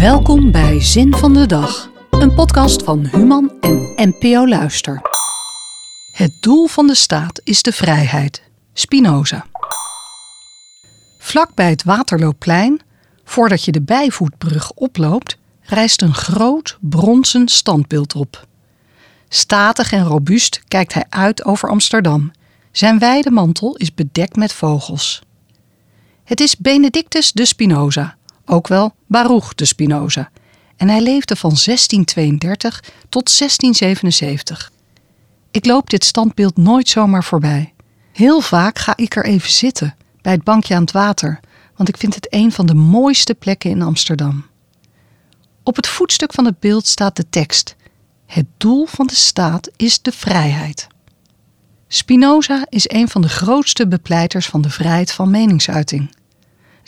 Welkom bij Zin van de Dag, een podcast van Human en NPO Luister. Het doel van de staat is de vrijheid. Spinoza. Vlak bij het Waterloopplein, voordat je de Bijvoetbrug oploopt, rijst een groot bronzen standbeeld op. Statig en robuust kijkt hij uit over Amsterdam. Zijn wijde mantel is bedekt met vogels. Het is Benedictus de Spinoza, ook wel Baruch de Spinoza, en hij leefde van 1632 tot 1677. Ik loop dit standbeeld nooit zomaar voorbij. Heel vaak ga ik er even zitten, bij het bankje aan het water, want ik vind het een van de mooiste plekken in Amsterdam. Op het voetstuk van het beeld staat de tekst: Het doel van de staat is de vrijheid. Spinoza is een van de grootste bepleiters van de vrijheid van meningsuiting.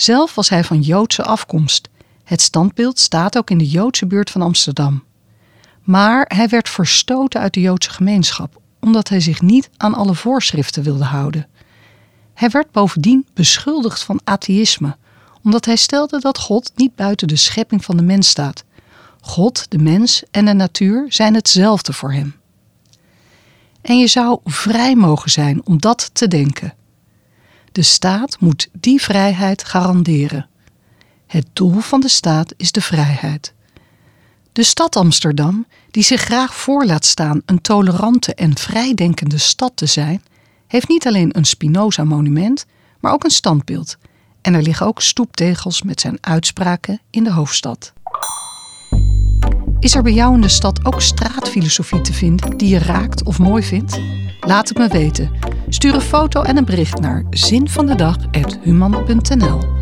Zelf was hij van Joodse afkomst. Het standbeeld staat ook in de Joodse buurt van Amsterdam. Maar hij werd verstoten uit de Joodse gemeenschap, omdat hij zich niet aan alle voorschriften wilde houden. Hij werd bovendien beschuldigd van atheïsme, omdat hij stelde dat God niet buiten de schepping van de mens staat. God, de mens en de natuur zijn hetzelfde voor hem. En je zou vrij mogen zijn om dat te denken. De staat moet die vrijheid garanderen. Het doel van de staat is de vrijheid. De stad Amsterdam, die zich graag voor laat staan een tolerante en vrijdenkende stad te zijn, heeft niet alleen een Spinoza-monument, maar ook een standbeeld. En er liggen ook stoeptegels met zijn uitspraken in de hoofdstad. Is er bij jou in de stad ook straatfilosofie te vinden die je raakt of mooi vindt? Laat het me weten. Stuur een foto en een bericht naar zinvandedag.human.nl